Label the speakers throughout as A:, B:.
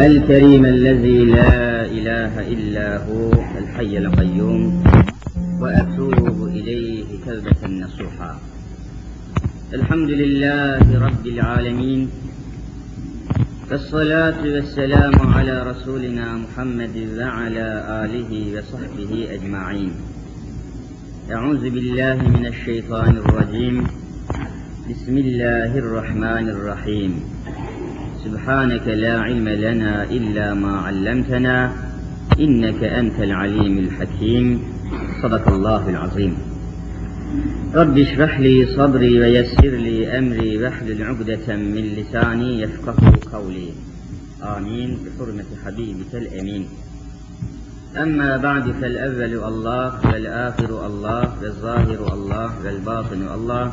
A: الكريم الذي لا إله إلا هو الحي القيوم وأتوب إليه توبة نصوحا. الحمد لله رب العالمين والصلاة والسلام على رسولنا محمد وعلى آله وصحبه أجمعين. أعوذ بالله من الشيطان الرجيم. بسم الله الرحمن الرحيم. سبحانك لا علم لنا إلا ما علمتنا إنك أنت العليم الحكيم. صدق الله العظيم. رب اشرح لي صدري ويسر لي أمري واحلل عقدة من لساني يفقه قولي. آمين. بحرمة حبيبك الأمين. أما بعد فالأول الله والآخر الله والظاهر الله والباطن الله.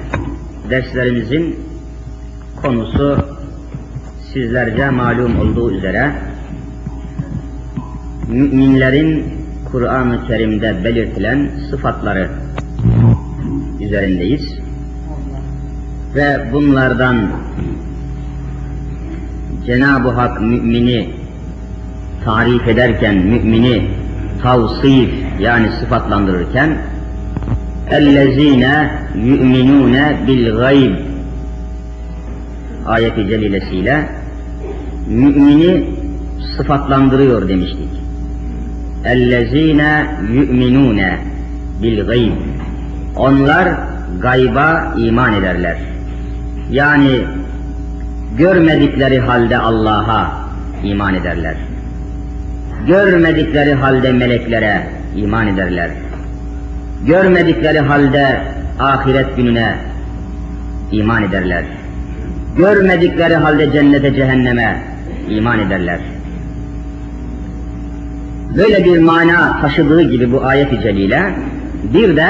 A: derslerimizin konusu sizlerce malum olduğu üzere müminlerin Kur'an-ı Kerim'de belirtilen sıfatları üzerindeyiz. Ve bunlardan Cenab-ı Hak mümini tarif ederken, mümini tavsif yani sıfatlandırırken اَلَّذ۪ينَ يُؤْمِنُونَ بِالْغَيْبِ ayeti celilesiyle mümini sıfatlandırıyor demiştik. اَلَّذ۪ينَ يُؤْمِنُونَ بِالْغَيْبِ Onlar gayba iman ederler. Yani görmedikleri halde Allah'a iman ederler. Görmedikleri halde meleklere iman ederler görmedikleri halde ahiret gününe iman ederler. Görmedikleri halde cennete cehenneme iman ederler. Böyle bir mana taşıdığı gibi bu ayet-i celile bir de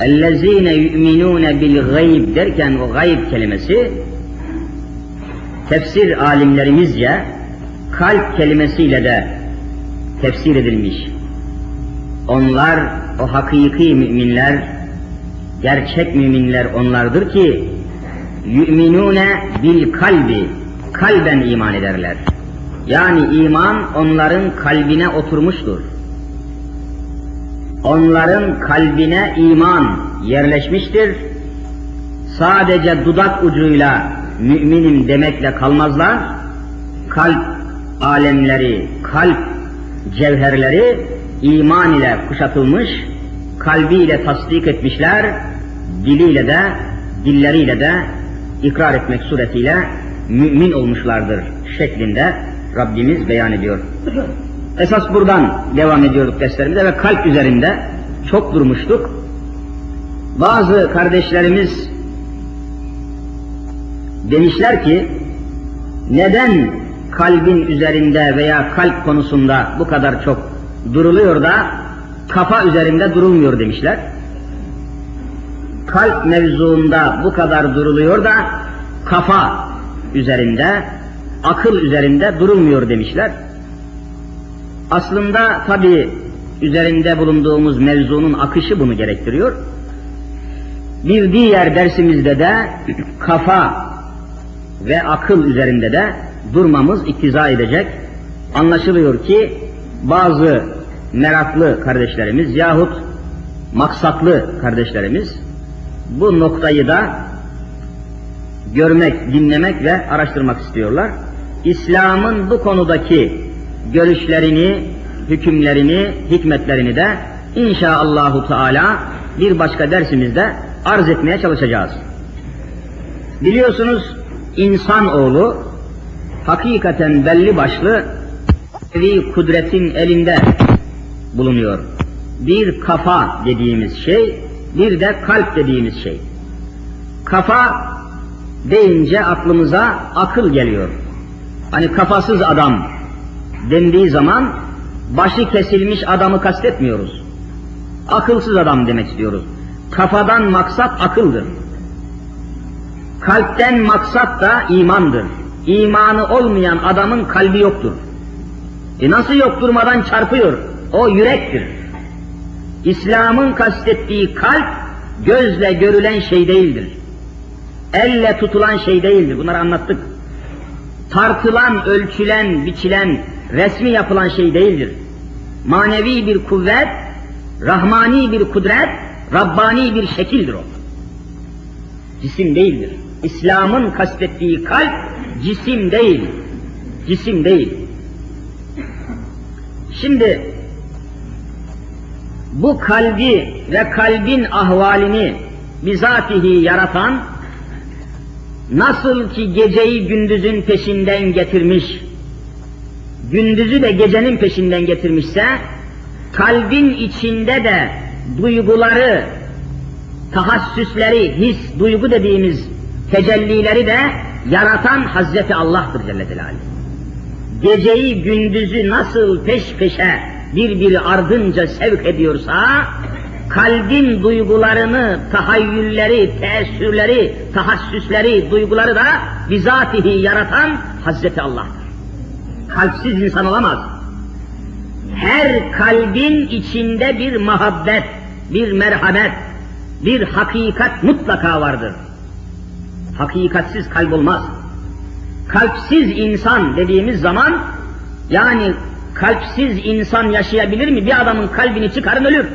A: اَلَّذ۪ينَ يُؤْمِنُونَ بِالْغَيْبِ derken o gayb kelimesi tefsir alimlerimizce kalp kelimesiyle de tefsir edilmiş. Onlar o hakiki müminler, gerçek müminler onlardır ki yu'minune bil kalbi kalben iman ederler. Yani iman onların kalbine oturmuştur. Onların kalbine iman yerleşmiştir. Sadece dudak ucuyla müminim demekle kalmazlar. Kalp alemleri, kalp cevherleri iman ile kuşatılmış, kalbiyle tasdik etmişler, diliyle de, dilleriyle de ikrar etmek suretiyle mümin olmuşlardır şeklinde Rabbimiz beyan ediyor. Esas buradan devam ediyorduk derslerimize ve kalp üzerinde çok durmuştuk. Bazı kardeşlerimiz demişler ki neden kalbin üzerinde veya kalp konusunda bu kadar çok duruluyor da kafa üzerinde durulmuyor demişler. Kalp mevzuunda bu kadar duruluyor da kafa üzerinde, akıl üzerinde durulmuyor demişler. Aslında tabi üzerinde bulunduğumuz mevzunun akışı bunu gerektiriyor. Bir diğer dersimizde de kafa ve akıl üzerinde de durmamız iktiza edecek. Anlaşılıyor ki bazı meraklı kardeşlerimiz yahut maksatlı kardeşlerimiz bu noktayı da görmek, dinlemek ve araştırmak istiyorlar. İslam'ın bu konudaki görüşlerini, hükümlerini, hikmetlerini de inşaallahu teala bir başka dersimizde arz etmeye çalışacağız. Biliyorsunuz insanoğlu hakikaten belli başlı bir kudretin elinde bulunuyor. Bir kafa dediğimiz şey, bir de kalp dediğimiz şey. Kafa deyince aklımıza akıl geliyor. Hani kafasız adam dendiği zaman başı kesilmiş adamı kastetmiyoruz. Akılsız adam demek istiyoruz. Kafadan maksat akıldır. Kalpten maksat da imandır. İmanı olmayan adamın kalbi yoktur. E nasıl yok durmadan çarpıyor? O yürektir. İslam'ın kastettiği kalp gözle görülen şey değildir. Elle tutulan şey değildir. Bunları anlattık. Tartılan, ölçülen, biçilen, resmi yapılan şey değildir. Manevi bir kuvvet, rahmani bir kudret, Rabbani bir şekildir o. Cisim değildir. İslam'ın kastettiği kalp cisim değil. Cisim değil. Şimdi bu kalbi ve kalbin ahvalini bizatihi yaratan nasıl ki geceyi gündüzün peşinden getirmiş, gündüzü de gecenin peşinden getirmişse, kalbin içinde de duyguları, tahassüsleri, his, duygu dediğimiz tecellileri de yaratan Hazreti Allah'tır Celle Celaluhu. Geceyi gündüzü nasıl peş peşe birbiri ardınca sevk ediyorsa, kalbin duygularını, tahayyülleri, teessürleri, tahassüsleri, duyguları da bizatihi yaratan Hazreti Allah'tır. Kalpsiz insan olamaz. Her kalbin içinde bir muhabbet, bir merhamet, bir hakikat mutlaka vardır. Hakikatsiz kalp olmaz. Kalpsiz insan dediğimiz zaman, yani kalpsiz insan yaşayabilir mi? Bir adamın kalbini çıkarın ölür.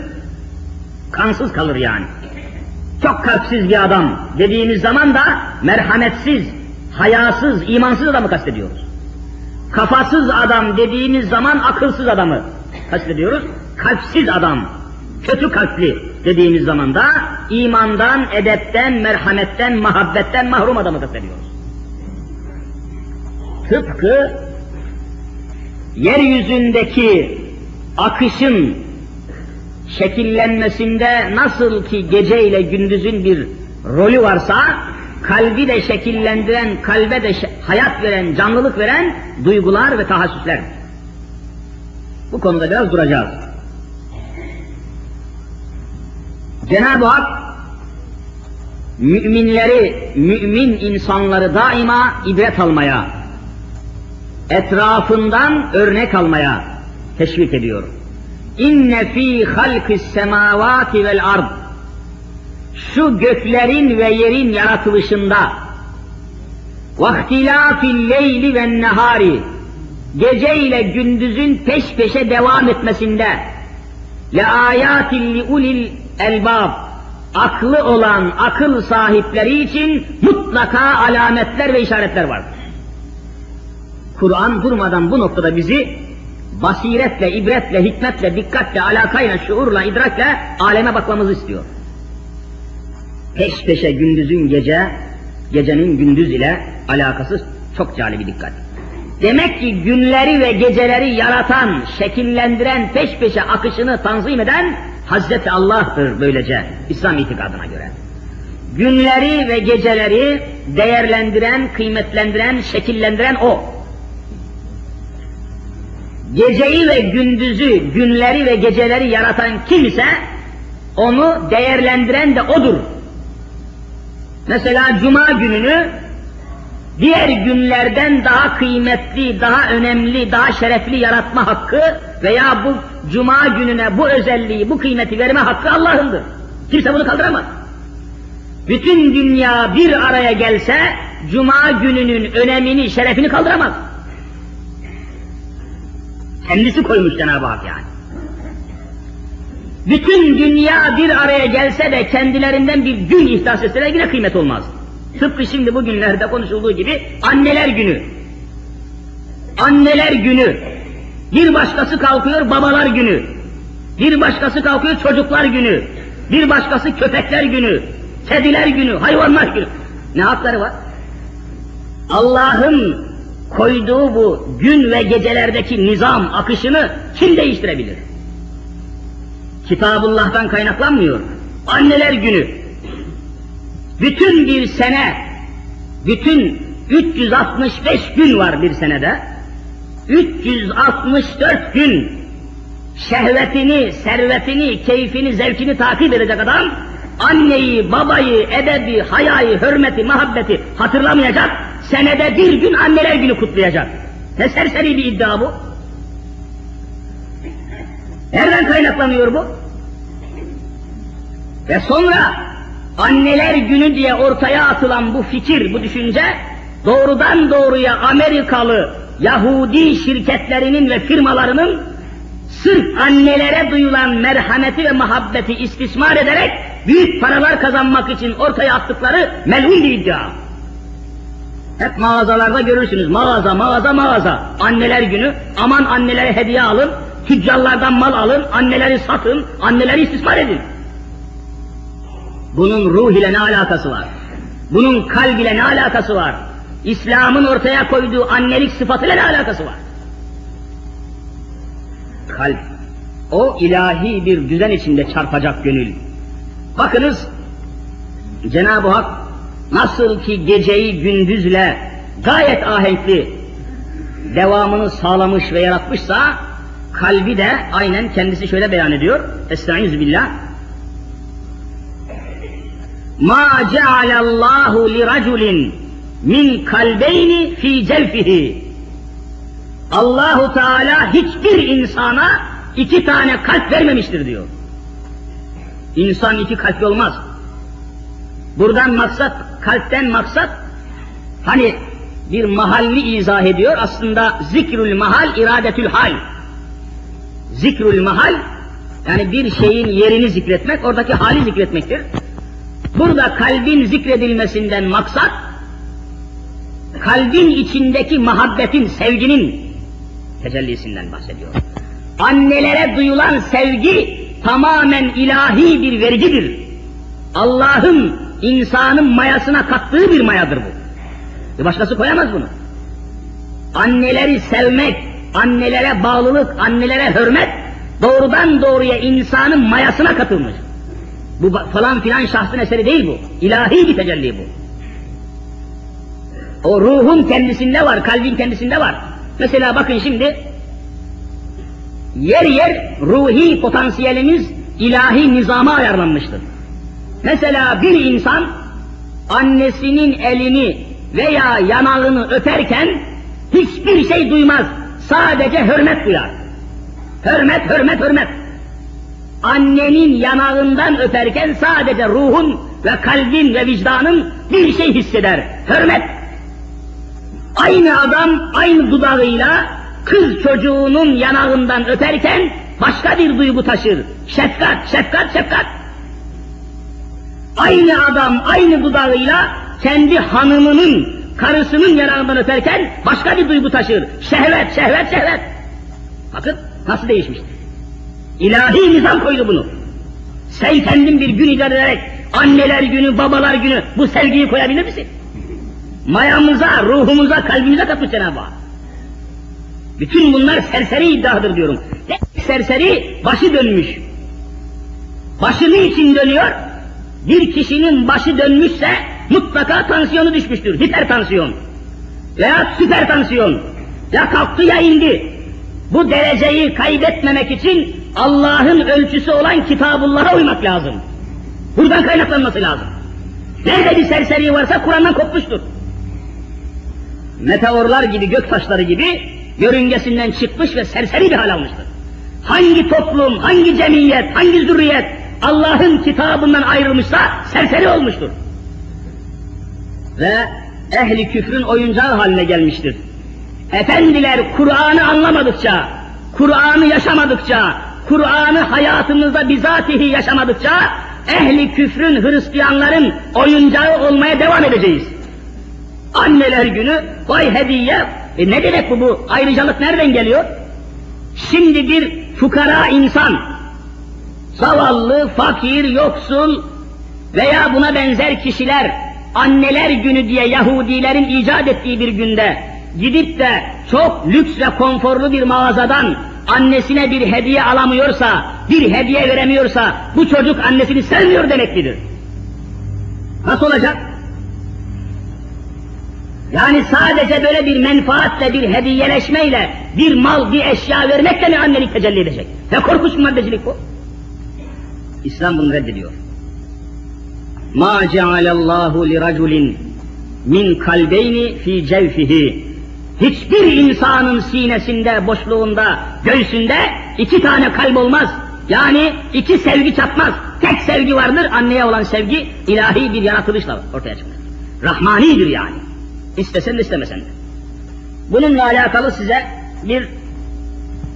A: Kansız kalır yani. Çok kalpsiz bir adam dediğimiz zaman da merhametsiz, hayasız, imansız adamı kastediyoruz. Kafasız adam dediğimiz zaman akılsız adamı kastediyoruz. Kalpsiz adam, kötü kalpli dediğimiz zaman da imandan, edepten, merhametten, muhabbetten mahrum adamı kastediyoruz. Tıpkı yeryüzündeki akışın şekillenmesinde nasıl ki gece ile gündüzün bir rolü varsa, kalbi de şekillendiren, kalbe de hayat veren, canlılık veren duygular ve tahassüsler. Bu konuda biraz duracağız. Cenab-ı Hak müminleri, mümin insanları daima ibret almaya, etrafından örnek almaya teşvik ediyor. İnne fi halkis semavati vel ard şu göklerin ve yerin yaratılışında vaktilafil leyli ve nehari gece ile gündüzün peş peşe devam etmesinde le ayatin li ulil elbab aklı olan akıl sahipleri için mutlaka alametler ve işaretler vardır. Kur'an durmadan bu noktada bizi basiretle, ibretle, hikmetle, dikkatle, alakayla, şuurla, idrakle aleme bakmamızı istiyor. Peş peşe gündüzün gece, gecenin gündüz ile alakası çok cali bir dikkat. Demek ki günleri ve geceleri yaratan, şekillendiren, peş peşe akışını tanzim eden Hazreti Allah'tır böylece İslam itikadına göre. Günleri ve geceleri değerlendiren, kıymetlendiren, şekillendiren O. Geceyi ve gündüzü, günleri ve geceleri yaratan kim ise onu değerlendiren de O'dur. Mesela Cuma gününü diğer günlerden daha kıymetli, daha önemli, daha şerefli yaratma hakkı veya bu Cuma gününe bu özelliği, bu kıymeti verme hakkı Allah'ındır. Kimse bunu kaldıramaz. Bütün dünya bir araya gelse Cuma gününün önemini, şerefini kaldıramaz. Kendisi koymuş Cenab-ı Hak yani. Bütün dünya bir araya gelse de kendilerinden bir gün ihdas etseler yine kıymet olmaz. Tıpkı şimdi bugünlerde konuşulduğu gibi anneler günü. Anneler günü. Bir başkası kalkıyor babalar günü. Bir başkası kalkıyor çocuklar günü. Bir başkası köpekler günü. Kediler günü, hayvanlar günü. Ne hakları var? Allah'ın koyduğu bu gün ve gecelerdeki nizam, akışını kim değiştirebilir? Kitabullah'tan kaynaklanmıyor. Anneler günü. Bütün bir sene
B: Bütün 365 gün var bir senede. 364 gün şehvetini, servetini, keyfini, zevkini takip edecek adam, anneyi, babayı, edebi, hayayı, hürmeti, muhabbeti hatırlamayacak, senede bir gün anneler günü kutlayacak. Ne serseri bir iddia bu? Nereden kaynaklanıyor bu? Ve sonra anneler günü diye ortaya atılan bu fikir, bu düşünce doğrudan doğruya Amerikalı Yahudi şirketlerinin ve firmalarının sırf annelere duyulan merhameti ve muhabbeti istismar ederek büyük paralar kazanmak için ortaya attıkları melun bir iddia. Hep mağazalarda görürsünüz. Mağaza, mağaza, mağaza. Anneler günü. Aman annelere hediye alın. Tüccarlardan mal alın. Anneleri satın. Anneleri istismar edin. Bunun ruh ile ne alakası var? Bunun kalb ile ne alakası var? İslam'ın ortaya koyduğu annelik sıfatıyla ne alakası var? Kalp. O ilahi bir düzen içinde çarpacak gönül. Bakınız Cenab-ı Hak nasıl ki geceyi gündüzle gayet ahenkli devamını sağlamış ve yaratmışsa kalbi de aynen kendisi şöyle beyan ediyor. Estaizu billah. Ma cealallahu li raculin min kalbeyni fi celfihi. Allahu Teala hiçbir insana iki tane kalp vermemiştir diyor. İnsan iki kalpli olmaz. Buradan maksat, kalpten maksat, hani bir mahalli izah ediyor, aslında zikrül mahal, iradetül hal. Zikrül mahal, yani bir şeyin yerini zikretmek, oradaki hali zikretmektir. Burada kalbin zikredilmesinden maksat, kalbin içindeki muhabbetin, sevginin tecellisinden bahsediyor. Annelere duyulan sevgi tamamen ilahi bir vergidir. Allah'ın insanın mayasına kattığı bir mayadır bu. Bir başkası koyamaz bunu. Anneleri sevmek, annelere bağlılık, annelere hürmet doğrudan doğruya insanın mayasına katılmış. Bu falan filan şahsın eseri değil bu. İlahi bir tecelli bu. O ruhun kendisinde var, kalbin kendisinde var. Mesela bakın şimdi yer yer ruhi potansiyelimiz ilahi nizama ayarlanmıştır. Mesela bir insan annesinin elini veya yanağını öperken hiçbir şey duymaz. Sadece hürmet duyar. Hürmet, hürmet, hürmet. Annenin yanağından öperken sadece ruhun ve kalbin ve vicdanın bir şey hisseder. Hürmet. Aynı adam aynı dudağıyla kız çocuğunun yanağından öperken başka bir duygu taşır. Şefkat, şefkat, şefkat. Aynı adam aynı dudağıyla kendi hanımının, karısının yanağından öperken başka bir duygu taşır. Şehvet, şehvet, şehvet. Bakın nasıl değişmiştir. İlahi nizam koydu bunu. Sen kendin bir gün icat ederek anneler günü, babalar günü bu sevgiyi koyabilir misin? Mayamıza, ruhumuza, kalbimize katmış Cenab-ı Hak. Bütün bunlar serseri iddiadır diyorum. Serseri başı dönmüş. Başı niçin dönüyor? Bir kişinin başı dönmüşse mutlaka tansiyonu düşmüştür. Hipertansiyon. Veya süpertansiyon. Ya kalktı ya indi. Bu dereceyi kaybetmemek için Allah'ın ölçüsü olan Kitabullah'a uymak lazım. Buradan kaynaklanması lazım. Nerede bir serseri varsa Kur'an'dan kopmuştur. Meteorlar gibi, gök taşları gibi yörüngesinden çıkmış ve serseri bir hal almıştır. Hangi toplum, hangi cemiyet, hangi zürriyet Allah'ın kitabından ayrılmışsa serseri olmuştur. Ve ehli küfrün oyuncağı haline gelmiştir. Efendiler Kur'an'ı anlamadıkça, Kur'an'ı yaşamadıkça, Kur'an'ı hayatımızda bizatihi yaşamadıkça ehli küfrün, Hristiyanların oyuncağı olmaya devam edeceğiz. Anneler günü, vay hediye, e ne demek bu bu? Ayrıcalık nereden geliyor? Şimdi bir fukara insan, zavallı, fakir, yoksul veya buna benzer kişiler anneler günü diye Yahudilerin icat ettiği bir günde gidip de çok lüks ve konforlu bir mağazadan annesine bir hediye alamıyorsa, bir hediye veremiyorsa bu çocuk annesini sevmiyor demektir. Nasıl olacak? Yani sadece böyle bir menfaatle, bir hediyeleşmeyle, bir mal, bir eşya vermekle mi annelik tecelli edecek? Ne korkunç maddecilik bu? İslam bunu reddediyor. Ma cealallahu li raculin min kalbeyni fi cevfihi. Hiçbir insanın sinesinde, boşluğunda, göğsünde iki tane kalp olmaz. Yani iki sevgi çatmaz. Tek sevgi vardır, anneye olan sevgi ilahi bir yaratılışla ortaya çıkar. Rahmanidir yani. İstesen de istemesen de. Bununla alakalı size bir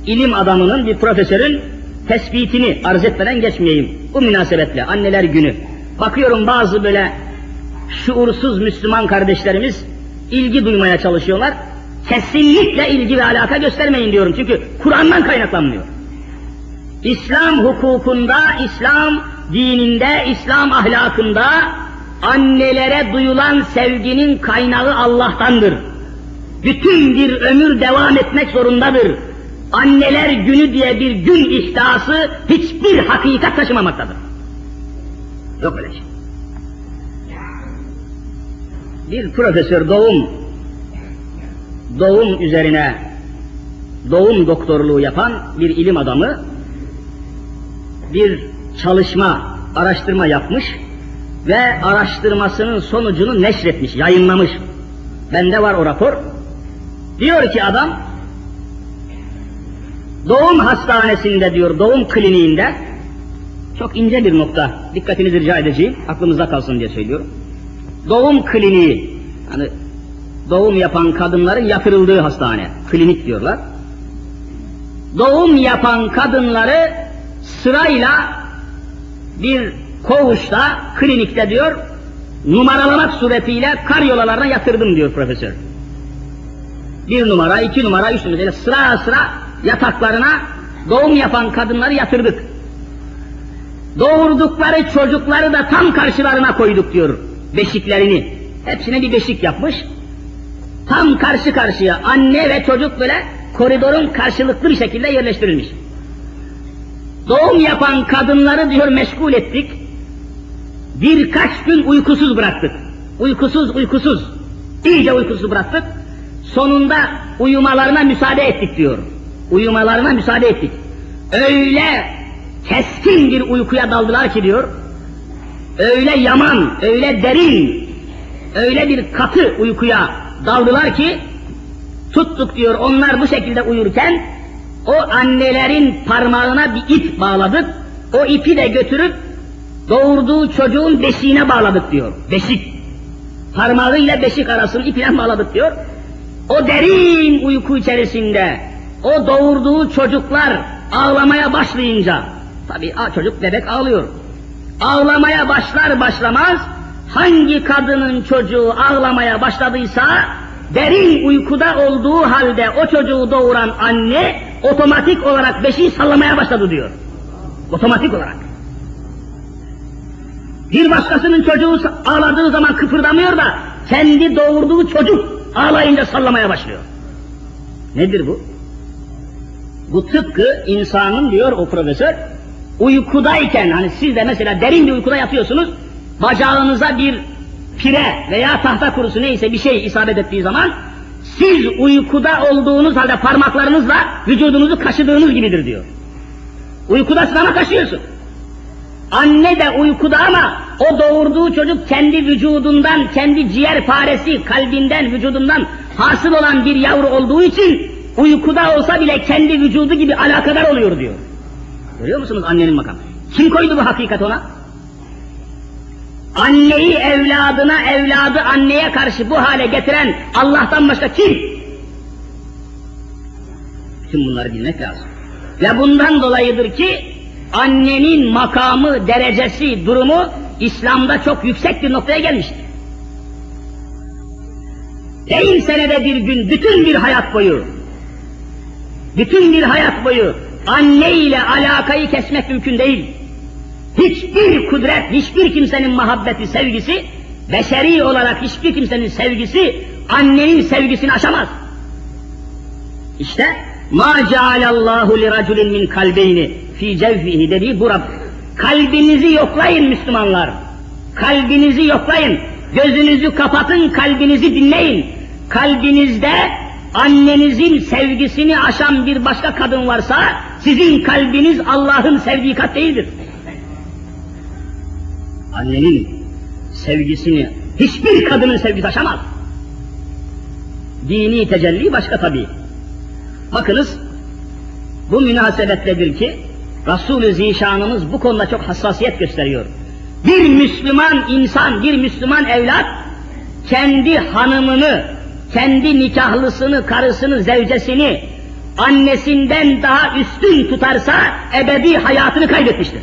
B: ilim adamının, bir profesörün tespitini arz etmeden geçmeyeyim. Bu münasebetle anneler günü. Bakıyorum bazı böyle şuursuz Müslüman kardeşlerimiz ilgi duymaya çalışıyorlar. Kesinlikle ilgi ve alaka göstermeyin diyorum. Çünkü Kur'an'dan kaynaklanmıyor. İslam hukukunda, İslam dininde, İslam ahlakında annelere duyulan sevginin kaynağı Allah'tandır. Bütün bir ömür devam etmek zorundadır. Anneler günü diye bir gün ihtası hiçbir hakikat taşımamaktadır. Yok öyle şey. Bir profesör doğum doğum üzerine doğum doktorluğu yapan bir ilim adamı bir çalışma, araştırma yapmış ve araştırmasının sonucunu neşretmiş, yayınlamış. Bende var o rapor. Diyor ki adam, doğum hastanesinde diyor, doğum kliniğinde, çok ince bir nokta, dikkatinizi rica edeceğim, aklımızda kalsın diye söylüyorum. Doğum kliniği, hani doğum yapan kadınların yatırıldığı hastane, klinik diyorlar. Doğum yapan kadınları sırayla bir koğuşta, klinikte diyor, numaralamak suretiyle karyolalarına yatırdım diyor profesör. Bir numara, iki numara, üç numara, sıra sıra yataklarına doğum yapan kadınları yatırdık. Doğurdukları çocukları da tam karşılarına koyduk diyor beşiklerini. Hepsine bir beşik yapmış. Tam karşı karşıya anne ve çocuk böyle koridorun karşılıklı bir şekilde yerleştirilmiş. Doğum yapan kadınları diyor meşgul ettik. Birkaç gün uykusuz bıraktık. Uykusuz uykusuz. İyice uykusuz bıraktık. Sonunda uyumalarına müsaade ettik diyor. Uyumalarına müsaade ettik. Öyle keskin bir uykuya daldılar ki diyor. Öyle yaman, öyle derin, öyle bir katı uykuya daldılar ki tuttuk diyor onlar bu şekilde uyurken o annelerin parmağına bir ip bağladık. O ipi de götürüp doğurduğu çocuğun beşiğine bağladık diyor. Beşik. Parmağıyla beşik arasını iple bağladık diyor. O derin uyku içerisinde o doğurduğu çocuklar ağlamaya başlayınca tabi çocuk bebek ağlıyor. Ağlamaya başlar başlamaz hangi kadının çocuğu ağlamaya başladıysa derin uykuda olduğu halde o çocuğu doğuran anne otomatik olarak beşiği sallamaya başladı diyor. Otomatik olarak. Bir başkasının çocuğu ağladığı zaman kıpırdamıyor da kendi doğurduğu çocuk ağlayınca sallamaya başlıyor. Nedir bu? Bu tıpkı insanın diyor o profesör uykudayken hani siz de mesela derin bir uykuda yatıyorsunuz bacağınıza bir pire veya tahta kurusu neyse bir şey isabet ettiği zaman siz uykuda olduğunuz halde parmaklarınızla vücudunuzu kaşıdığınız gibidir diyor. Uykudasın ama kaşıyorsun. Anne de uykuda ama o doğurduğu çocuk kendi vücudundan, kendi ciğer paresi, kalbinden, vücudundan hasıl olan bir yavru olduğu için uykuda olsa bile kendi vücudu gibi alakadar oluyor diyor. Görüyor musunuz annenin makamı? Kim koydu bu hakikat ona? Anneyi evladına, evladı anneye karşı bu hale getiren Allah'tan başka kim? Bütün bunları bilmek lazım. Ve bundan dolayıdır ki annenin makamı, derecesi, durumu İslam'da çok yüksek bir noktaya gelmiştir. Değil senede bir gün, bütün bir hayat boyu, bütün bir hayat boyu anne ile alakayı kesmek mümkün değil. Hiçbir kudret, hiçbir kimsenin muhabbeti, sevgisi, beşeri olarak hiçbir kimsenin sevgisi, annenin sevgisini aşamaz. İşte ma cealallahu li raculin min kalbeyni fi cevfihi dediği bu Rab. Kalbinizi yoklayın Müslümanlar. Kalbinizi yoklayın. Gözünüzü kapatın, kalbinizi dinleyin. kalbinizde annenizin sevgisini aşan bir başka kadın varsa, sizin kalbiniz Allah'ın sevdiği kat değildir. Annenin sevgisini hiçbir kadının sevgisi aşamaz. Dini tecelli başka tabi. Bakınız, bu münasebetledir ki, Resul-ü Zişanımız bu konuda çok hassasiyet gösteriyor. Bir Müslüman insan, bir Müslüman evlat, kendi hanımını, kendi nikahlısını, karısını, zevcesini, annesinden daha üstün tutarsa, ebedi hayatını kaybetmiştir.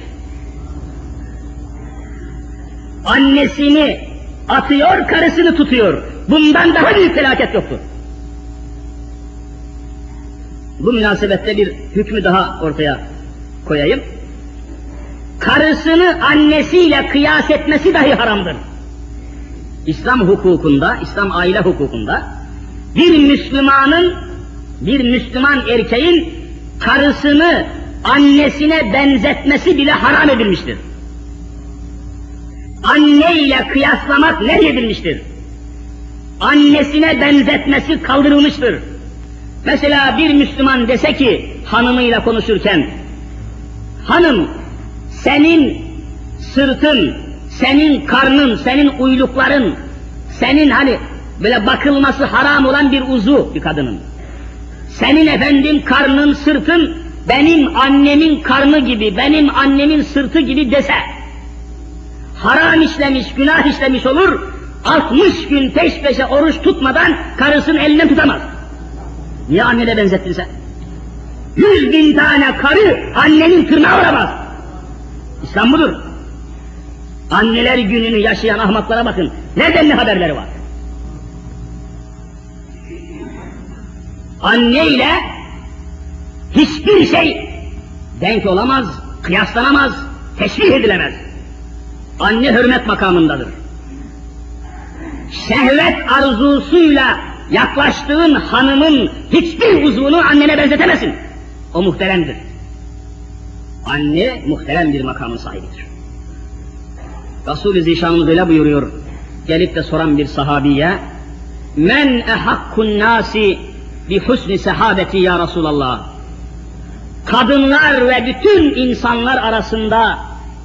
B: Annesini atıyor, karısını tutuyor. Bundan daha büyük felaket yoktur. Bu münasebette bir hükmü daha ortaya koyayım. Karısını annesiyle kıyas etmesi dahi haramdır. İslam hukukunda, İslam aile hukukunda bir Müslümanın, bir Müslüman erkeğin karısını annesine benzetmesi bile haram edilmiştir. Anne ile kıyaslamak nehyedilmiştir. Annesine benzetmesi kaldırılmıştır. Mesela bir Müslüman dese ki hanımıyla konuşurken, hanım senin sırtın, senin karnın, senin uylukların, senin hani böyle bakılması haram olan bir uzu bir kadının. Senin efendim karnın, sırtın benim annemin karnı gibi, benim annemin sırtı gibi dese, haram işlemiş, günah işlemiş olur, 60 gün peş peşe oruç tutmadan karısının elinden tutamaz. Niye annene benzettin sen? Yüz bin tane karı annenin tırnağı uğramaz. İslam budur. Anneler gününü yaşayan ahmaklara bakın. Ne haberleri var? Anne ile hiçbir şey denk olamaz, kıyaslanamaz, teşbih edilemez. Anne hürmet makamındadır. Şehvet arzusuyla yaklaştığın hanımın hiçbir uzvunu annene benzetemezsin. O muhteremdir. Anne muhterem bir makamın sahibidir. Resul-i Zişanımız öyle buyuruyor. Gelip de soran bir sahabiye, Men ehakkun nasi bi husni sehabeti ya Resulallah. Kadınlar ve bütün insanlar arasında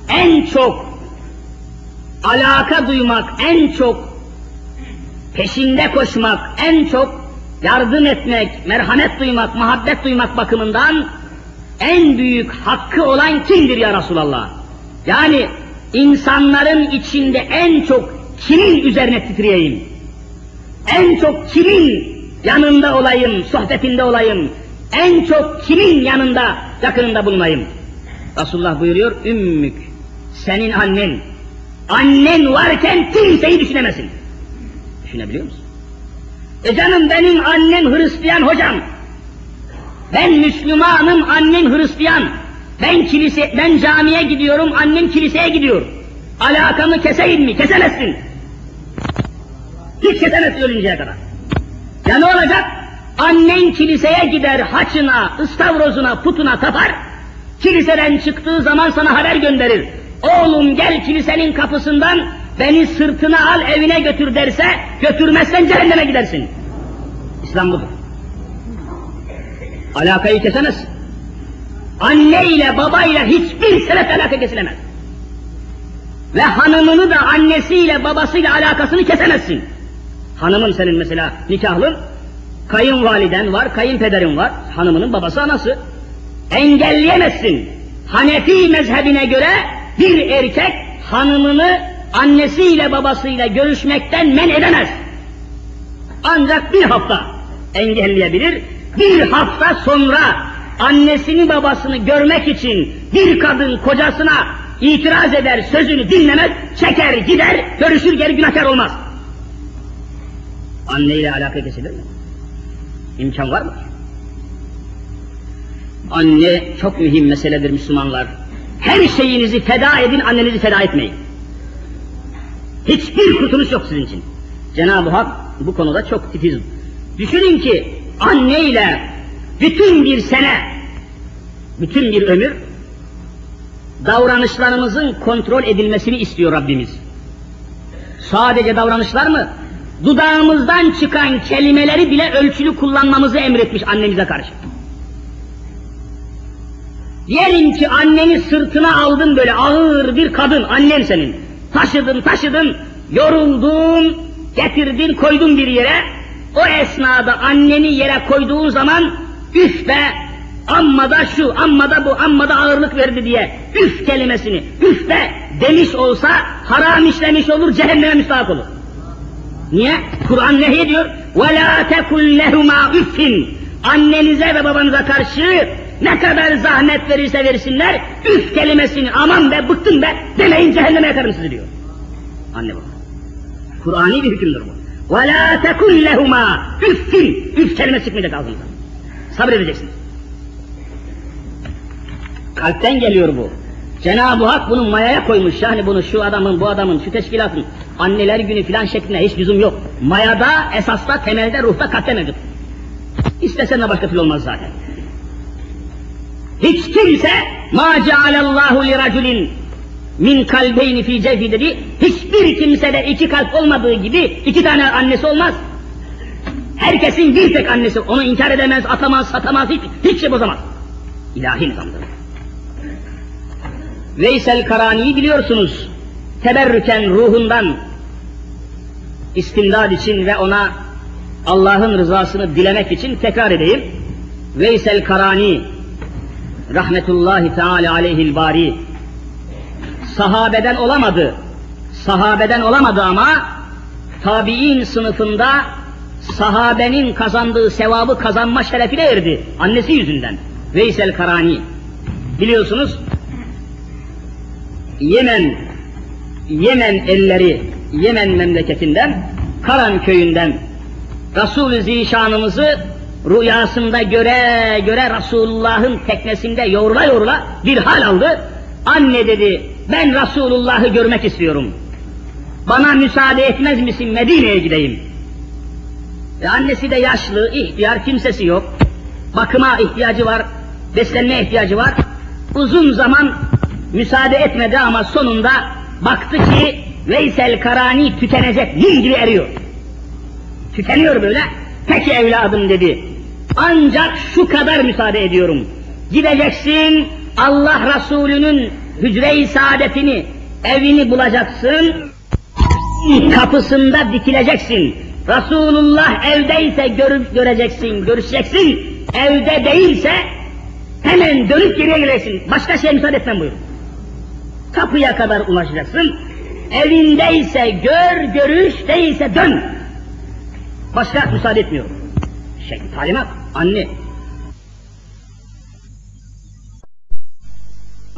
B: en çok alaka duymak, en çok peşinde koşmak, en çok yardım etmek, merhamet duymak, muhabbet duymak bakımından en büyük hakkı olan kimdir ya Resulallah? Yani insanların içinde en çok kimin üzerine titreyeyim? En çok kimin yanında olayım, sohbetinde olayım? En çok kimin yanında, yakınında bulunayım? Resulullah buyuruyor, ümmük, senin annen. Annen varken kimseyi düşünemesin. Düşünebiliyor musun? E canım benim annem Hristiyan hocam. Ben Müslümanım, annem Hristiyan. Ben kilise, ben camiye gidiyorum, annem kiliseye gidiyor. Alakamı keseyim mi? Kesemezsin. Hiç kesemezsin ölünceye kadar. Ya ne olacak? Annen kiliseye gider, haçına, ıstavrozuna, putuna tapar. Kiliseden çıktığı zaman sana haber gönderir. Oğlum gel kilisenin kapısından beni sırtına al evine götür derse, götürmezsen cehenneme gidersin. İslam budur. Alakayı kesemez. Anne ile baba ile hiçbir sebep alaka kesilemez. Ve hanımını da annesiyle babasıyla alakasını kesemezsin. Hanımın senin mesela nikahlın, kayınvaliden var, kayınpederin var, hanımının babası anası. Engelleyemezsin. Hanefi mezhebine göre bir erkek hanımını annesiyle babasıyla görüşmekten men edemez. Ancak bir hafta engelleyebilir. Bir hafta sonra annesini babasını görmek için bir kadın kocasına itiraz eder, sözünü dinlemez, çeker gider, görüşür geri günahkar olmaz. Anneyle alaka kesilir mi? İmkan var mı? Anne çok mühim meseledir Müslümanlar. Her şeyinizi feda edin, annenizi feda etmeyin. Hiçbir kurtuluş yok sizin için. Cenab-ı Hak bu konuda çok titiz. Düşünün ki anne ile bütün bir sene, bütün bir ömür davranışlarımızın kontrol edilmesini istiyor Rabbimiz. Sadece davranışlar mı? Dudağımızdan çıkan kelimeleri bile ölçülü kullanmamızı emretmiş annemize karşı. Diyelim ki anneni sırtına aldın böyle ağır bir kadın, annen senin. Taşıdın taşıdın, yoruldun, getirdin koydun bir yere. O esnada anneni yere koyduğun zaman üf be, amma da şu, amma da bu, amma da ağırlık verdi diye üf kelimesini üf be demiş olsa haram işlemiş olur, cehenneme müstahak olur. Niye? Kur'an ne diyor? وَلَا تَكُلْ لَهُمَا üffin. Annenize ve babanıza karşı ne kadar zahmet verirse versinler, üf kelimesini aman be bıktım be demeyin cehenneme yakarım sizi diyor. Anne baba. Kur'ani bir hükümdür bu. وَلَا تَكُلْ لَهُمَا üffin. Üf kelimesi çıkmayacak ağzınızdan. Sabredeceksiniz. Kalpten geliyor bu. Cenab-ı Hak bunu mayaya koymuş. Yani bunu şu adamın, bu adamın, şu teşkilatın anneler günü filan şeklinde hiç lüzum yok. Mayada, esasda, temelde, ruhta, mevcut. İstesen de başka türlü olmaz zaten. Hiç kimse ma cealallahu li raculin min kalbeyni fi cevfi dedi. Hiçbir kimsede iki kalp olmadığı gibi iki tane annesi olmaz. Herkesin bir tek annesi. Onu inkar edemez, atamaz, satamaz, hiç, hiç şey bozamaz. İlahi nizamdır. Veysel Karani'yi biliyorsunuz. Teberrüken ruhundan istimdad için ve ona Allah'ın rızasını dilemek için tekrar edeyim. Veysel Karani rahmetullahi teala aleyhil bari sahabeden olamadı. Sahabeden olamadı ama tabi'in sınıfında sahabenin kazandığı sevabı kazanma şerefine erdi. Annesi yüzünden. Veysel Karani. Biliyorsunuz Yemen Yemen elleri Yemen memleketinden Karan köyünden Resul-i Zişanımızı rüyasında göre göre Resulullah'ın teknesinde yoğrula yoğrula bir hal aldı. Anne dedi ben Resulullah'ı görmek istiyorum. Bana müsaade etmez misin Medine'ye gideyim. E annesi de yaşlı, ihtiyar, kimsesi yok. Bakıma ihtiyacı var, beslenme ihtiyacı var. Uzun zaman müsaade etmedi ama sonunda baktı ki Veysel Karani tükenecek, mum gibi eriyor. Tükeniyor böyle. Peki evladım dedi. Ancak şu kadar müsaade ediyorum. Gideceksin Allah Resulü'nün hücre-i saadetini, evini bulacaksın. Kapısında dikileceksin. Resulullah evdeyse görüp göreceksin, görüşeceksin. Evde değilse hemen dönüp geriye geleceksin. Başka şeye müsaade etmem buyur. Kapıya kadar ulaşacaksın. Evindeyse gör, görüş, değilse dön. Başka müsaade etmiyorum. Şey, talimat, anne.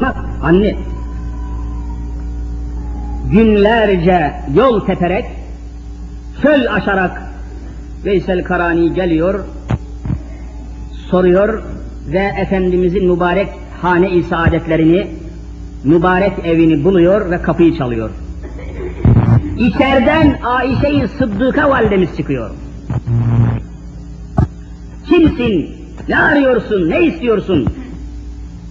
B: Bak, anne. Günlerce yol teperek, çöl aşarak Veysel Karani geliyor, soruyor ve Efendimizin mübarek hane-i saadetlerini, mübarek evini buluyor ve kapıyı çalıyor. İçeriden Ayşe-i Sıddık'a validemiz çıkıyor. Kimsin? Ne arıyorsun? Ne istiyorsun?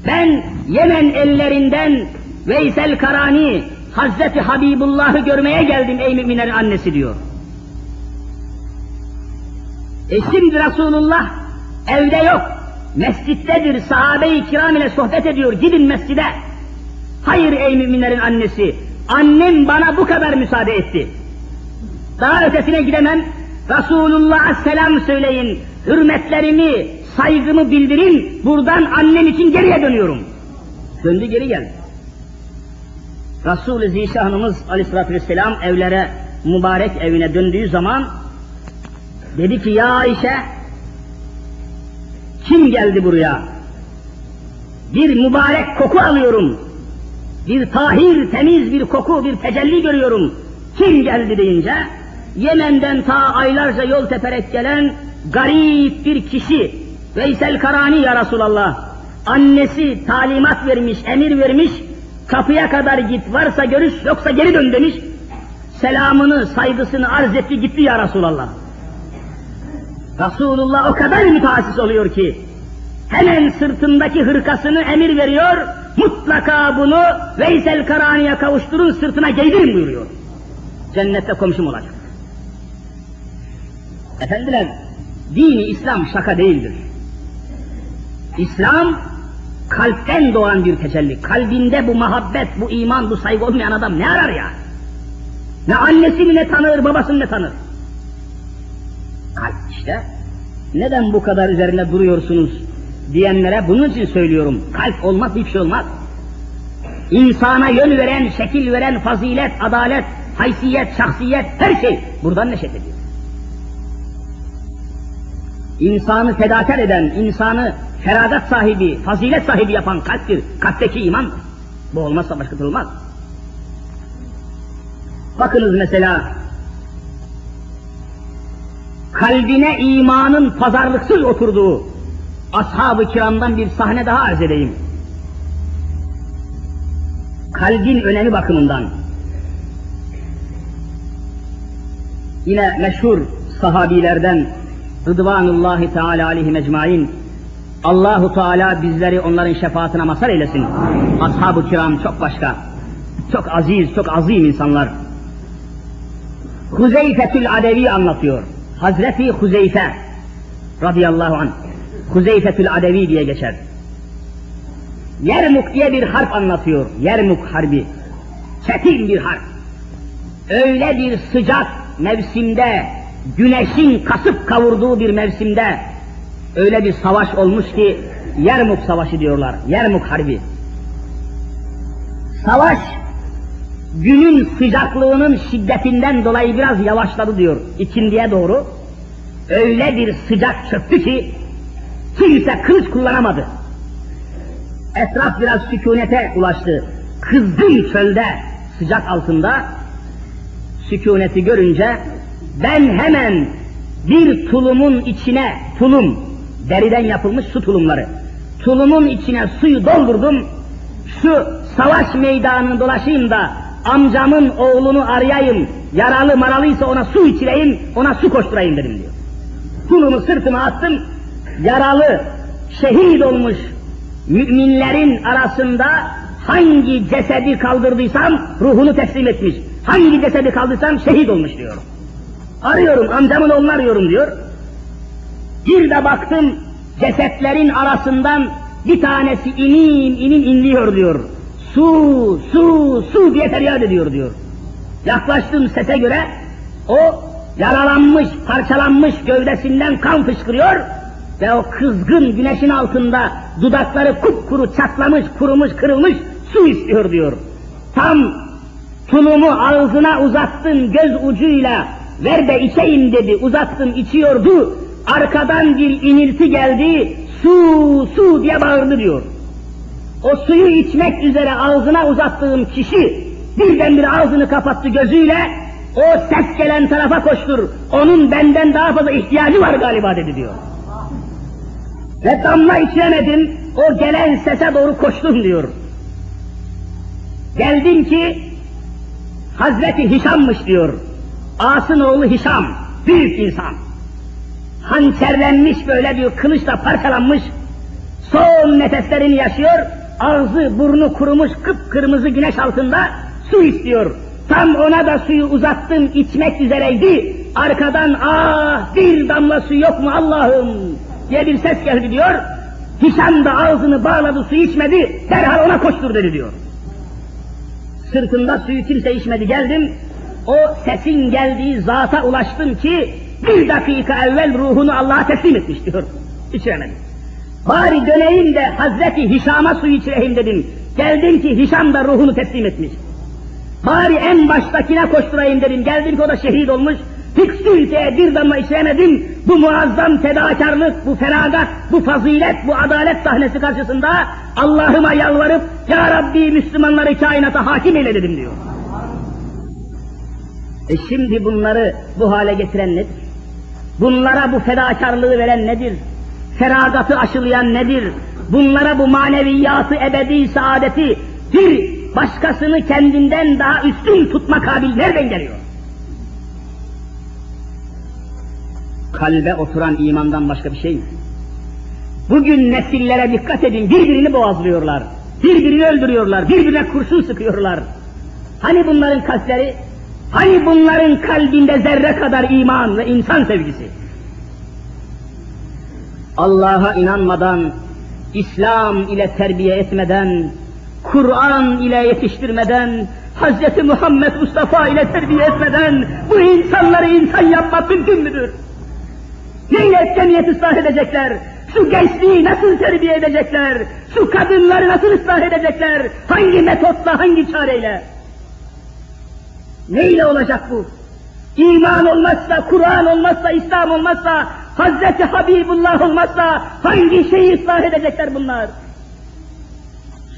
B: Ben Yemen ellerinden Veysel Karani, Hazreti Habibullah'ı görmeye geldim ey müminlerin annesi diyor. E şimdi Resulullah evde yok. Mescittedir, sahabe-i kiram ile sohbet ediyor. Gidin mescide. Hayır ey müminlerin annesi, annem bana bu kadar müsaade etti. Daha ötesine gidemem. Resulullah'a selam söyleyin, hürmetlerimi, saygımı bildirin, buradan annem için geriye dönüyorum. Döndü geri geldi. Resul-i Zişanımız aleyhissalatü vesselam evlere, mübarek evine döndüğü zaman dedi ki ya Ayşe kim geldi buraya? Bir mübarek koku alıyorum. Bir tahir, temiz bir koku, bir tecelli görüyorum. Kim geldi deyince Yemen'den ta aylarca yol teperek gelen garip bir kişi Veysel Karani ya Resulallah. Annesi talimat vermiş, emir vermiş, kapıya kadar git, varsa görüş, yoksa geri dön demiş. Selamını, saygısını arz etti, gitti ya Resulallah. Resulullah o kadar müteassis oluyor ki, hemen sırtındaki hırkasını emir veriyor, mutlaka bunu Veysel Karani'ye kavuşturun, sırtına giydirin buyuruyor. Cennette komşum olacak. Efendiler, dini İslam şaka değildir. İslam kalpten doğan bir tecelli. Kalbinde bu muhabbet, bu iman, bu saygı olmayan adam ne arar ya? Ne annesini ne tanır, babasını ne tanır? Kalp işte. Neden bu kadar üzerine duruyorsunuz diyenlere bunun için söylüyorum. Kalp olmaz, hiçbir şey olmaz. İnsana yön veren, şekil veren fazilet, adalet, haysiyet, şahsiyet, her şey buradan neşet ediyor. İnsanı fedakar eden, insanı feragat sahibi, fazilet sahibi yapan kalptir. Kalpteki iman. Bu olmazsa başka türlü olmaz. Bakınız mesela kalbine imanın pazarlıksız oturduğu ashab-ı kiramdan bir sahne daha arz edeyim. Kalbin önemi bakımından. Yine meşhur sahabilerden Rıdvanullahi Teala aleyhi mecmain Allahu Teala bizleri onların şefaatine mazhar eylesin. Ashab-ı kiram çok başka. Çok aziz, çok azim insanlar. Huzeyfetül Adevi anlatıyor. Hazreti Huzeyfe radıyallahu anh. Huzeyfetül Adevi diye geçer. Yermuk diye bir harp anlatıyor. Yermuk harbi. Çetin bir harp. Öyle bir sıcak mevsimde, güneşin kasıp kavurduğu bir mevsimde öyle bir savaş olmuş ki Yermuk Savaşı diyorlar. Yermuk Harbi. Savaş günün sıcaklığının şiddetinden dolayı biraz yavaşladı diyor ikindiye doğru. Öyle bir sıcak çöktü ki kimse kılıç kullanamadı. Etraf biraz sükunete ulaştı. Kızgın çölde sıcak altında sükuneti görünce ben hemen bir tulumun içine tulum deriden yapılmış su tulumları tulumun içine suyu doldurdum şu savaş meydanını dolaşayım da amcamın oğlunu arayayım yaralı maralıysa ona su içireyim ona su koşturayım dedim diyor. Tulumu sırtıma attım yaralı şehit olmuş müminlerin arasında hangi cesedi kaldırdıysam ruhunu teslim etmiş. Hangi cesedi kaldırsam şehit olmuş diyor. Arıyorum amcamın oğlunu arıyorum diyor. Bir de baktım cesetlerin arasından bir tanesi inim inim inliyor diyor. Su, su, su diye feryat ediyor diyor. Yaklaştım sese göre o yaralanmış, parçalanmış gövdesinden kan fışkırıyor ve o kızgın güneşin altında dudakları kupkuru çatlamış, kurumuş, kırılmış su istiyor diyor. Tam tulumu ağzına uzattım göz ucuyla ver de içeyim dedi uzattım içiyordu arkadan bir inilti geldi su su diye bağırdı diyor. O suyu içmek üzere ağzına uzattığım kişi birdenbire ağzını kapattı gözüyle o ses gelen tarafa koştur. Onun benden daha fazla ihtiyacı var galiba dedi diyor. Ve damla içemedim, o gelen sese doğru koştum diyor. Geldim ki Hazreti Hişam'mış diyor. Asın oğlu Hişam, büyük insan. Hançerlenmiş böyle bir kılıçla parçalanmış, son nefeslerini yaşıyor, ağzı burnu kurumuş kıpkırmızı güneş altında su istiyor. Tam ona da suyu uzattım içmek üzereydi. Arkadan ah bir damla su yok mu Allah'ım diye bir ses geldi diyor. Hişam da ağzını bağladı su içmedi derhal ona koştur dedi diyor. Sırtında suyu kimse içmedi geldim. O sesin geldiği zata ulaştım ki bir dakika evvel ruhunu Allah'a teslim etmiş diyor. İçiremedim. Bari döneyim de Hazreti Hişam'a su içireyim dedim. Geldim ki Hişam da ruhunu teslim etmiş. Bari en baştakine koşturayım dedim. Geldim ki o da şehit olmuş. Hiç kimseye bir damla içiremedim. Bu muazzam fedakarlık, bu feragat, bu fazilet, bu adalet sahnesi karşısında Allah'ıma yalvarıp Ya Rabbi Müslümanları kainata hakim eyle dedim diyor. E şimdi bunları bu hale getiren nedir? Bunlara bu fedakarlığı veren nedir? Feragatı aşılayan nedir? Bunlara bu maneviyatı, ebedi saadeti bir başkasını kendinden daha üstün tutma kabil nereden geliyor? Kalbe oturan imandan başka bir şey mi? Bugün nesillere dikkat edin, birbirini boğazlıyorlar, birbirini öldürüyorlar, birbirine kurşun sıkıyorlar. Hani bunların kalpleri, hani bunların kalbinde zerre kadar iman ve insan sevgisi, Allah'a inanmadan, İslam ile terbiye etmeden, Kur'an ile yetiştirmeden, Hz. Muhammed Mustafa ile terbiye etmeden bu insanları insan yapmak mümkün müdür? Cemiyet ıslah edecekler? Şu gençliği nasıl terbiye edecekler? Şu kadınları nasıl ıslah edecekler? Hangi metotla, hangi çareyle? Neyle olacak bu? İman olmazsa, Kur'an olmazsa, İslam olmazsa, Hazreti Habibullah olmazsa hangi şeyi ıslah edecekler bunlar?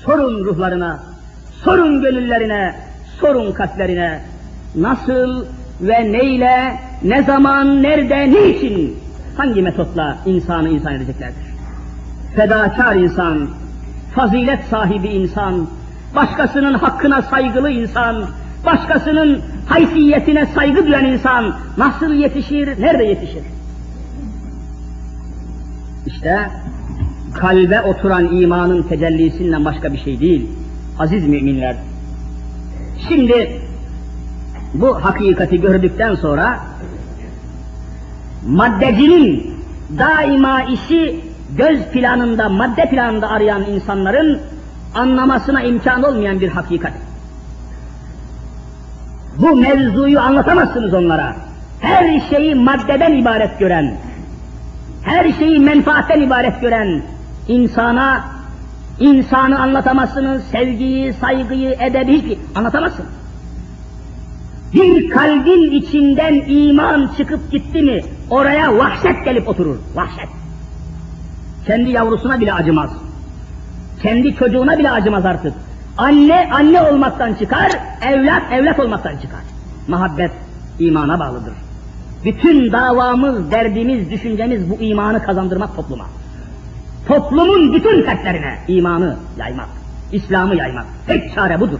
B: Sorun ruhlarına, sorun gönüllerine, sorun kalplerine. Nasıl ve neyle, ne zaman, nerede, niçin, hangi metotla insanı insan edeceklerdir? Fedakar insan, fazilet sahibi insan, başkasının hakkına saygılı insan, başkasının haysiyetine saygı duyan insan nasıl yetişir, nerede yetişir? İşte kalbe oturan imanın tecellisinden başka bir şey değil. Aziz müminler. Şimdi bu hakikati gördükten sonra maddecinin daima işi göz planında, madde planında arayan insanların anlamasına imkan olmayan bir hakikat. Bu mevzuyu anlatamazsınız onlara. Her şeyi maddeden ibaret gören, her şeyi menfaatten ibaret gören insana insanı anlatamazsınız, sevgiyi, saygıyı, edebi hiçbir anlatamazsın. Bir kalbin içinden iman çıkıp gitti mi oraya vahşet gelip oturur, vahşet. Kendi yavrusuna bile acımaz. Kendi çocuğuna bile acımaz artık. Anne anne olmaktan çıkar, evlat evlat olmaktan çıkar. Muhabbet imana bağlıdır. Bütün davamız, derdimiz, düşüncemiz bu imanı kazandırmak topluma. Toplumun bütün fertlerine imanı yaymak, İslam'ı yaymak. Tek çare budur.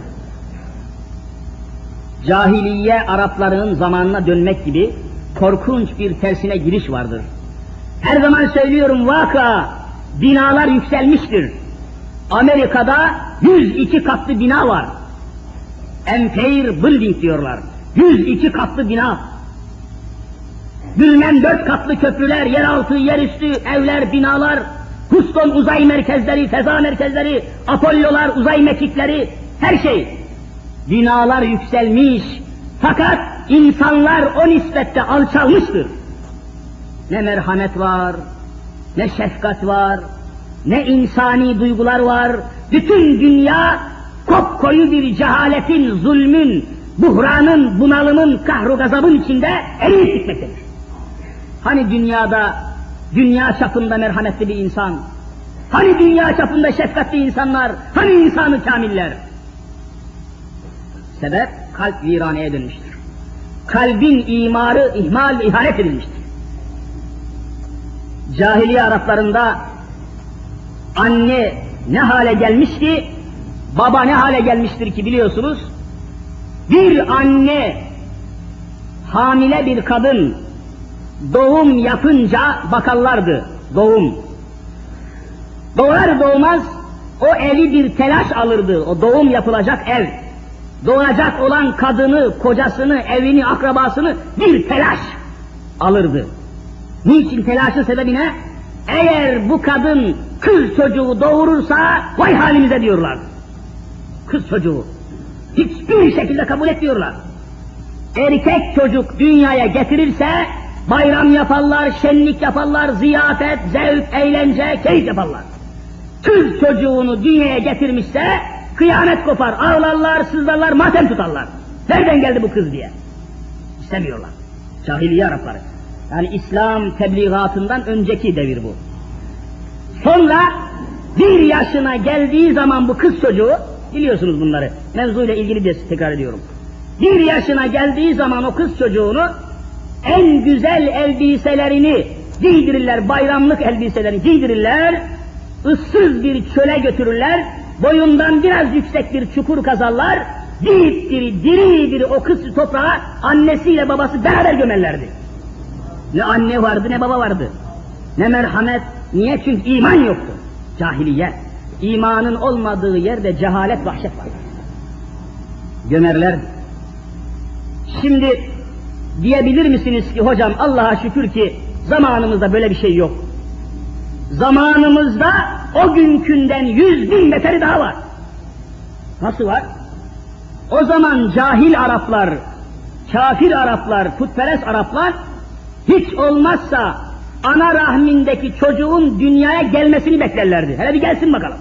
B: Cahiliye Arapların zamanına dönmek gibi korkunç bir tersine giriş vardır. Her zaman söylüyorum vaka binalar yükselmiştir. Amerika'da 102 katlı bina var. Empire Building diyorlar. 102 katlı bina. Bilmem dört katlı köprüler, yeraltı, yerüstü, evler, binalar, Houston uzay merkezleri, feza merkezleri, Apollo'lar, uzay mekikleri, her şey. Binalar yükselmiş. Fakat insanlar o nispette alçalmıştır. Ne merhamet var, ne şefkat var, ne insani duygular var. Bütün dünya kopkoyu bir cehaletin, zulmün, buhranın, bunalımın, kahru gazabın içinde eriyip gitmektedir. Hani dünyada, dünya çapında merhametli bir insan, hani dünya çapında şefkatli insanlar, hani insanı kamiller? Sebep kalp viraneye dönmüştür. Kalbin imarı ihmal ve ihanet edilmiştir. Cahiliye Araplarında anne ne hale gelmiş ki, baba ne hale gelmiştir ki biliyorsunuz, bir anne, hamile bir kadın, doğum yapınca bakarlardı, doğum. Doğar doğmaz o evi bir telaş alırdı, o doğum yapılacak ev. Doğacak olan kadını, kocasını, evini, akrabasını bir telaş alırdı. Niçin telaşın sebebi ne? Eğer bu kadın kız çocuğu doğurursa vay halimize diyorlar. Kız çocuğu. Hiçbir şekilde kabul etmiyorlar. Erkek çocuk dünyaya getirirse bayram yaparlar, şenlik yaparlar, ziyafet, zevk, eğlence, keyif yaparlar. Kız çocuğunu dünyaya getirmişse kıyamet kopar, ağlarlar, sızlarlar, matem tutarlar. Nereden geldi bu kız diye. İstemiyorlar. Cahiliye Arapları. Yani İslam tebliğatından önceki devir bu. Sonra bir yaşına geldiği zaman bu kız çocuğu, biliyorsunuz bunları, mevzuyla ilgili de tekrar ediyorum. Bir yaşına geldiği zaman o kız çocuğunu en güzel elbiselerini giydirirler, bayramlık elbiselerini giydirirler, ıssız bir çöle götürürler, boyundan biraz yüksek bir çukur kazarlar, diri diri, diri diri o kız toprağa annesiyle babası beraber gömerlerdi. Ne anne vardı ne baba vardı. Ne merhamet. Niye? Çünkü iman yoktu. Cahiliye. İmanın olmadığı yerde cehalet, vahşet var. Gömerler. Şimdi diyebilir misiniz ki hocam Allah'a şükür ki zamanımızda böyle bir şey yok. Zamanımızda o günkünden yüz bin beteri daha var. Nasıl var? O zaman cahil Araplar, kafir Araplar, putperest Araplar hiç olmazsa ana rahmindeki çocuğun dünyaya gelmesini beklerlerdi. Hele bir gelsin bakalım.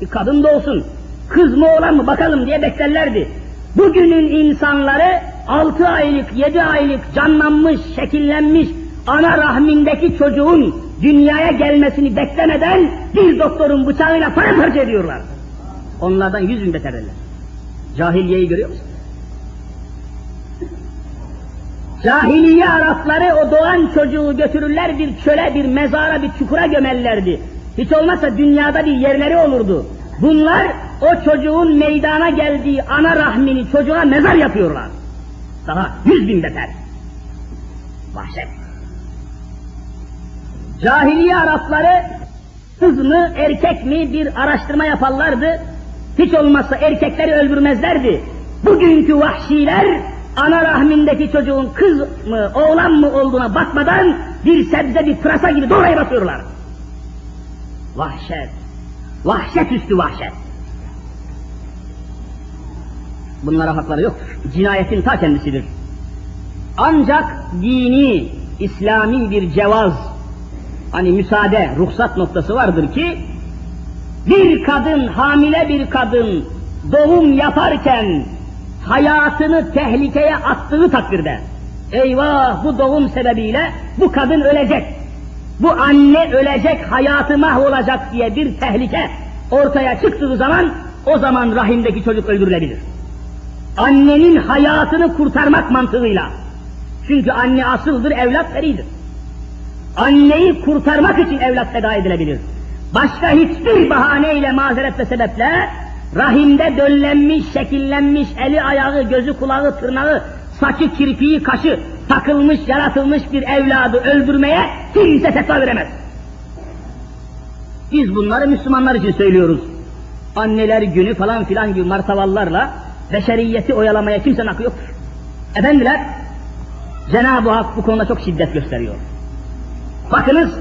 B: Bir kadın da olsun, kız mı oğlan mı bakalım diye beklerlerdi. Bugünün insanları altı aylık, yedi aylık canlanmış, şekillenmiş ana rahmindeki çocuğun dünyaya gelmesini beklemeden bir doktorun bıçağıyla paramparça ediyorlar. Onlardan yüz bin beterler. Cahiliyeyi görüyor musun? Cahiliye Arapları o doğan çocuğu götürürler bir çöle, bir mezara, bir çukura gömerlerdi. Hiç olmazsa dünyada bir yerleri olurdu. Bunlar o çocuğun meydana geldiği ana rahmini çocuğa mezar yapıyorlar. Daha yüz bin beter. Vahşet. Cahiliye Arapları kız mı erkek mi bir araştırma yaparlardı. Hiç olmazsa erkekleri öldürmezlerdi. Bugünkü vahşiler ana rahmindeki çocuğun kız mı oğlan mı olduğuna bakmadan bir sebze bir pırasa gibi doğraya basıyorlar. Vahşet. Vahşet üstü vahşet. Bunlara hakları yok. Cinayetin ta kendisidir. Ancak dini, İslami bir cevaz, hani müsaade, ruhsat noktası vardır ki, bir kadın, hamile bir kadın doğum yaparken hayatını tehlikeye attığı takdirde, eyvah bu doğum sebebiyle bu kadın ölecek, bu anne ölecek, hayatı mahvolacak diye bir tehlike ortaya çıktığı zaman, o zaman rahimdeki çocuk öldürülebilir. Annenin hayatını kurtarmak mantığıyla. Çünkü anne asıldır, evlat veridir. Anneyi kurtarmak için evlat feda edilebilir. Başka hiçbir bahaneyle, mazeret ve sebeple rahimde döllenmiş, şekillenmiş, eli ayağı, gözü kulağı, tırnağı, saçı, kirpiği, kaşı takılmış, yaratılmış bir evladı öldürmeye kimse fetva veremez. Biz bunları Müslümanlar için söylüyoruz. Anneler günü falan filan gibi martavallarla beşeriyeti oyalamaya kimsenin hakkı yoktur. Efendiler, Cenab-ı Hak bu konuda çok şiddet gösteriyor. Bakınız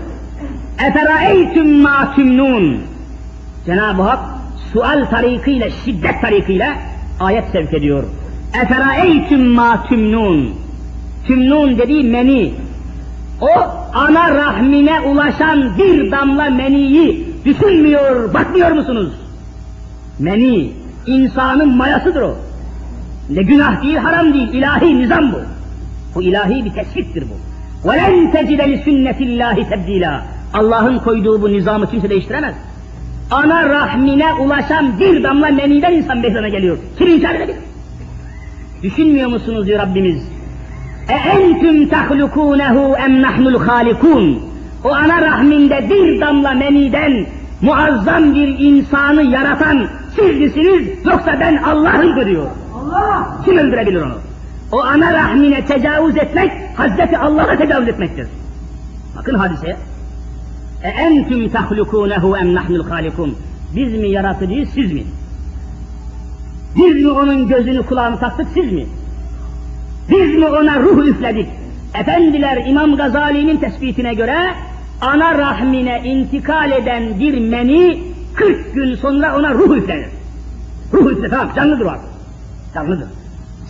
B: Eferaeytüm ma tümnun Cenab-ı Hak sual tarikiyle, şiddet tarikiyle ayet sevk ediyor. Eferaeytüm ma tümnun Tümnun dediği meni. O ana rahmine ulaşan bir damla meniyi düşünmüyor, bakmıyor musunuz? Meni, insanın mayasıdır o. Ne günah değil, haram değil, ilahi nizam bu. Bu ilahi bir tespittir bu. وَلَنْ تَجِدَ لِسُنَّةِ اللّٰهِ تَبْد۪يلًا Allah'ın koyduğu bu nizamı kimse değiştiremez. Ana rahmine ulaşan bir damla meniden insan meydana geliyor. Kim inkar edebilir? Düşünmüyor musunuz diyor Rabbimiz? اَاَنْتُمْ تَخْلُقُونَهُ اَمْ نَحْنُ الْخَالِقُونَ O ana rahminde bir damla meniden muazzam bir insanı yaratan siz misiniz yoksa ben Allah'ım diyor. Allah! Kim öldürebilir onu? O ana rahmine tecavüz etmek Hazreti Allah'a tecavüz etmektir. Bakın hadiseye. E entüm tahlukunehu em nahnul halikun. Biz mi yaratıcıyız siz mi? Biz mi onun gözünü kulağını taktık siz mi? Biz mi ona ruh üfledik? Efendiler İmam Gazali'nin tespitine göre ana rahmine intikal eden bir meni 40 gün sonra ona ruh üflenir. Ruh üflenir tamam canlıdır o artık. Canlıdır.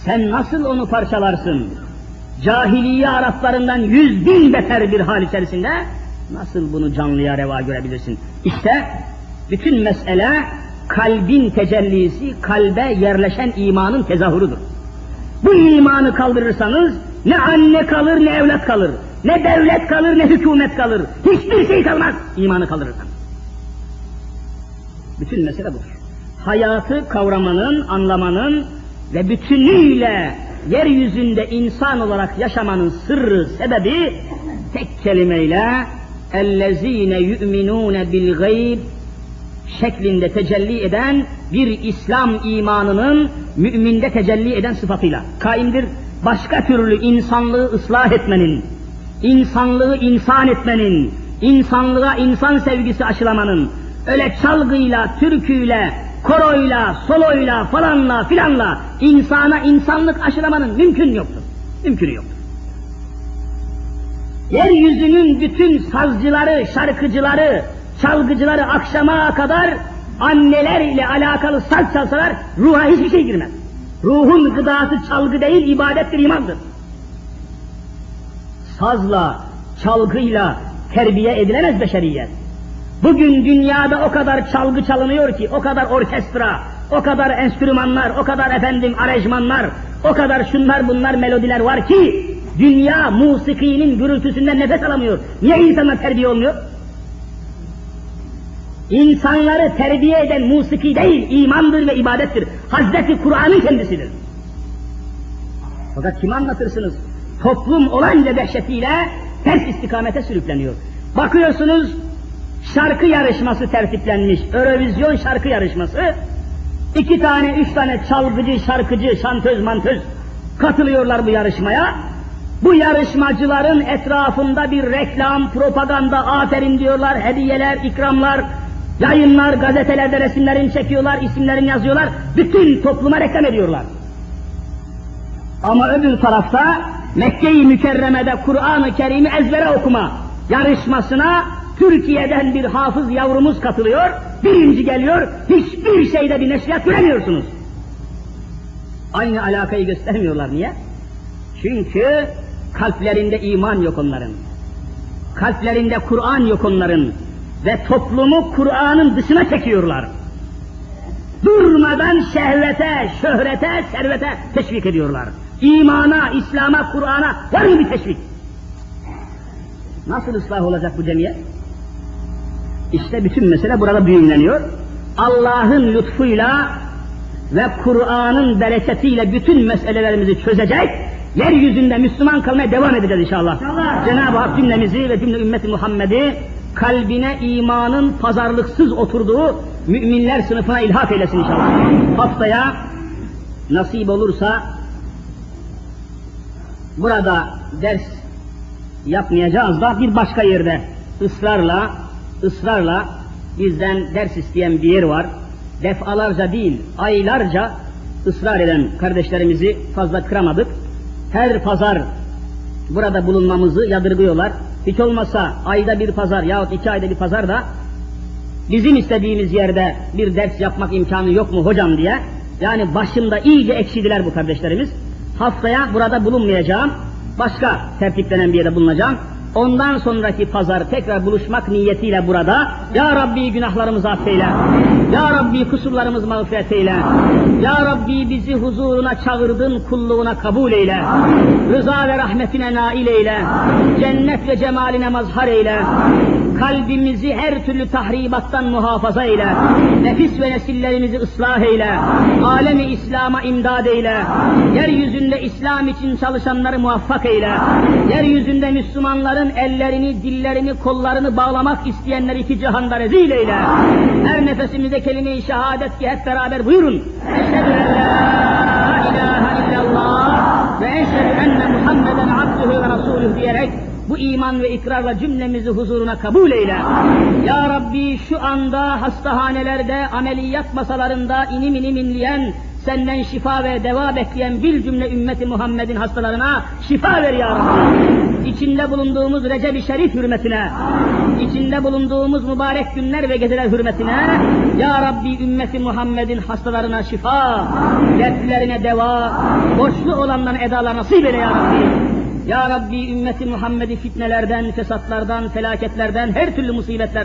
B: Sen nasıl onu parçalarsın? Cahiliye Araplarından yüz bin beter bir hal içerisinde nasıl bunu canlıya reva görebilirsin? İşte bütün mesele kalbin tecellisi, kalbe yerleşen imanın tezahürüdür. Bu imanı kaldırırsanız ne anne kalır ne evlat kalır, ne devlet kalır ne hükümet kalır. Hiçbir şey kalmaz imanı kaldırırsan. Bütün mesele budur. Hayatı kavramanın, anlamanın ve bütünüyle yeryüzünde insan olarak yaşamanın sırrı, sebebi tek kelimeyle اَلَّذ۪ينَ يُؤْمِنُونَ بِالْغَيْبِ şeklinde tecelli eden bir İslam imanının müminde tecelli eden sıfatıyla kaimdir. Başka türlü insanlığı ıslah etmenin, insanlığı insan etmenin, insanlığa insan sevgisi aşılamanın, öyle çalgıyla, türküyle, koroyla, soloyla, falanla, filanla insana insanlık aşılamanın mümkün yoktur. Mümkünü yoktur. Yeryüzünün bütün sazcıları, şarkıcıları, çalgıcıları akşama kadar anneler ile alakalı saz çalsalar ruha hiçbir şey girmez. Ruhun gıdası çalgı değil, ibadettir, imandır. Sazla, çalgıyla terbiye edilemez beşeriyet. Bugün dünyada o kadar çalgı çalınıyor ki, o kadar orkestra, o kadar enstrümanlar, o kadar efendim arejmanlar, o kadar şunlar bunlar melodiler var ki, dünya musikinin gürültüsünden nefes alamıyor. Niye insanlar terbiye olmuyor? İnsanları terbiye eden musiki değil, imandır ve ibadettir. Hazreti Kur'an'ın kendisidir. Fakat kimi anlatırsınız? Toplum olanca dehşetiyle ters istikamete sürükleniyor. Bakıyorsunuz şarkı yarışması tertiplenmiş, Eurovision şarkı yarışması. İki tane, üç tane çalgıcı, şarkıcı, şantöz, mantöz katılıyorlar bu yarışmaya. Bu yarışmacıların etrafında bir reklam, propaganda, aferin diyorlar, hediyeler, ikramlar, yayınlar, gazetelerde resimlerini çekiyorlar, isimlerini yazıyorlar, bütün topluma reklam ediyorlar. Ama öbür tarafta Mekke-i Mükerreme'de Kur'an-ı Kerim'i ezbere okuma yarışmasına Türkiye'den bir hafız yavrumuz katılıyor, birinci geliyor, hiçbir şeyde bir neşriyat göremiyorsunuz. Aynı alakayı göstermiyorlar, niye? Çünkü kalplerinde iman yok onların. Kalplerinde Kur'an yok onların. Ve toplumu Kur'an'ın dışına çekiyorlar. Durmadan şehvete, şöhrete, servete teşvik ediyorlar. İmana, İslam'a, Kur'an'a var mı bir teşvik? Nasıl ıslah olacak bu cemiyet? İşte bütün mesele burada düğümleniyor. Allah'ın lütfuyla ve Kur'an'ın bereketiyle bütün meselelerimizi çözecek, yeryüzünde Müslüman kalmaya devam edeceğiz inşallah. inşallah. Cenab-ı Hak cümlemizi ve cümle ümmeti Muhammed'i kalbine imanın pazarlıksız oturduğu müminler sınıfına ilhak eylesin inşallah. Haftaya nasip olursa burada ders yapmayacağız da bir başka yerde ısrarla ısrarla bizden ders isteyen bir yer var. Defalarca değil, aylarca ısrar eden kardeşlerimizi fazla kıramadık. Her pazar burada bulunmamızı yadırgıyorlar. Hiç olmasa ayda bir pazar yahut iki ayda bir pazar da bizim istediğimiz yerde bir ders yapmak imkanı yok mu hocam diye. Yani başımda iyice ekşidiler bu kardeşlerimiz. Haftaya burada bulunmayacağım. Başka tertiplenen bir yerde bulunacağım. Ondan sonraki pazar tekrar buluşmak niyetiyle burada. Ya Rabbi günahlarımızı affeyle. Ya Rabbi kusurlarımızı mağfiret eyle. Ya Rabbi bizi huzuruna çağırdın, kulluğuna kabul eyle. Rıza ve rahmetine nail eyle. Cennet ve cemaline mazhar eyle. Kalbimizi her türlü tahribattan muhafaza eyle. Nefis ve nesillerimizi ıslah eyle. Alemi İslam'a imdad eyle. Yeryüzünde İslam için çalışanları muvaffak eyle. Yeryüzünde Müslümanların ellerini, dillerini, kollarını bağlamak isteyenleri iki cihanda rezil eyle. Her nefesimizde kelime-i şehadet ki hep beraber buyurun. Eşhedü en la ilahe illallah ve eşhedü enne Muhammeden abdühü ve rasulüh diyerek bu iman ve ikrarla cümlemizi huzuruna kabul eyle. Ya Rabbi şu anda hastahanelerde, ameliyat masalarında inim inim inleyen, senden şifa ve deva bekleyen bir cümle ümmeti Muhammed'in hastalarına şifa ver ya Rabbi. İçinde bulunduğumuz Recep-i Şerif hürmetine, içinde bulunduğumuz mübarek günler ve geceler hürmetine, Ya Rabbi ümmeti Muhammed'in hastalarına şifa, dertlerine deva, borçlu olanların edalar nasip eyle ya Rabbi. Ya Rabbi ümmeti Muhammed'i fitnelerden, fesatlardan, felaketlerden, her türlü musibetlerden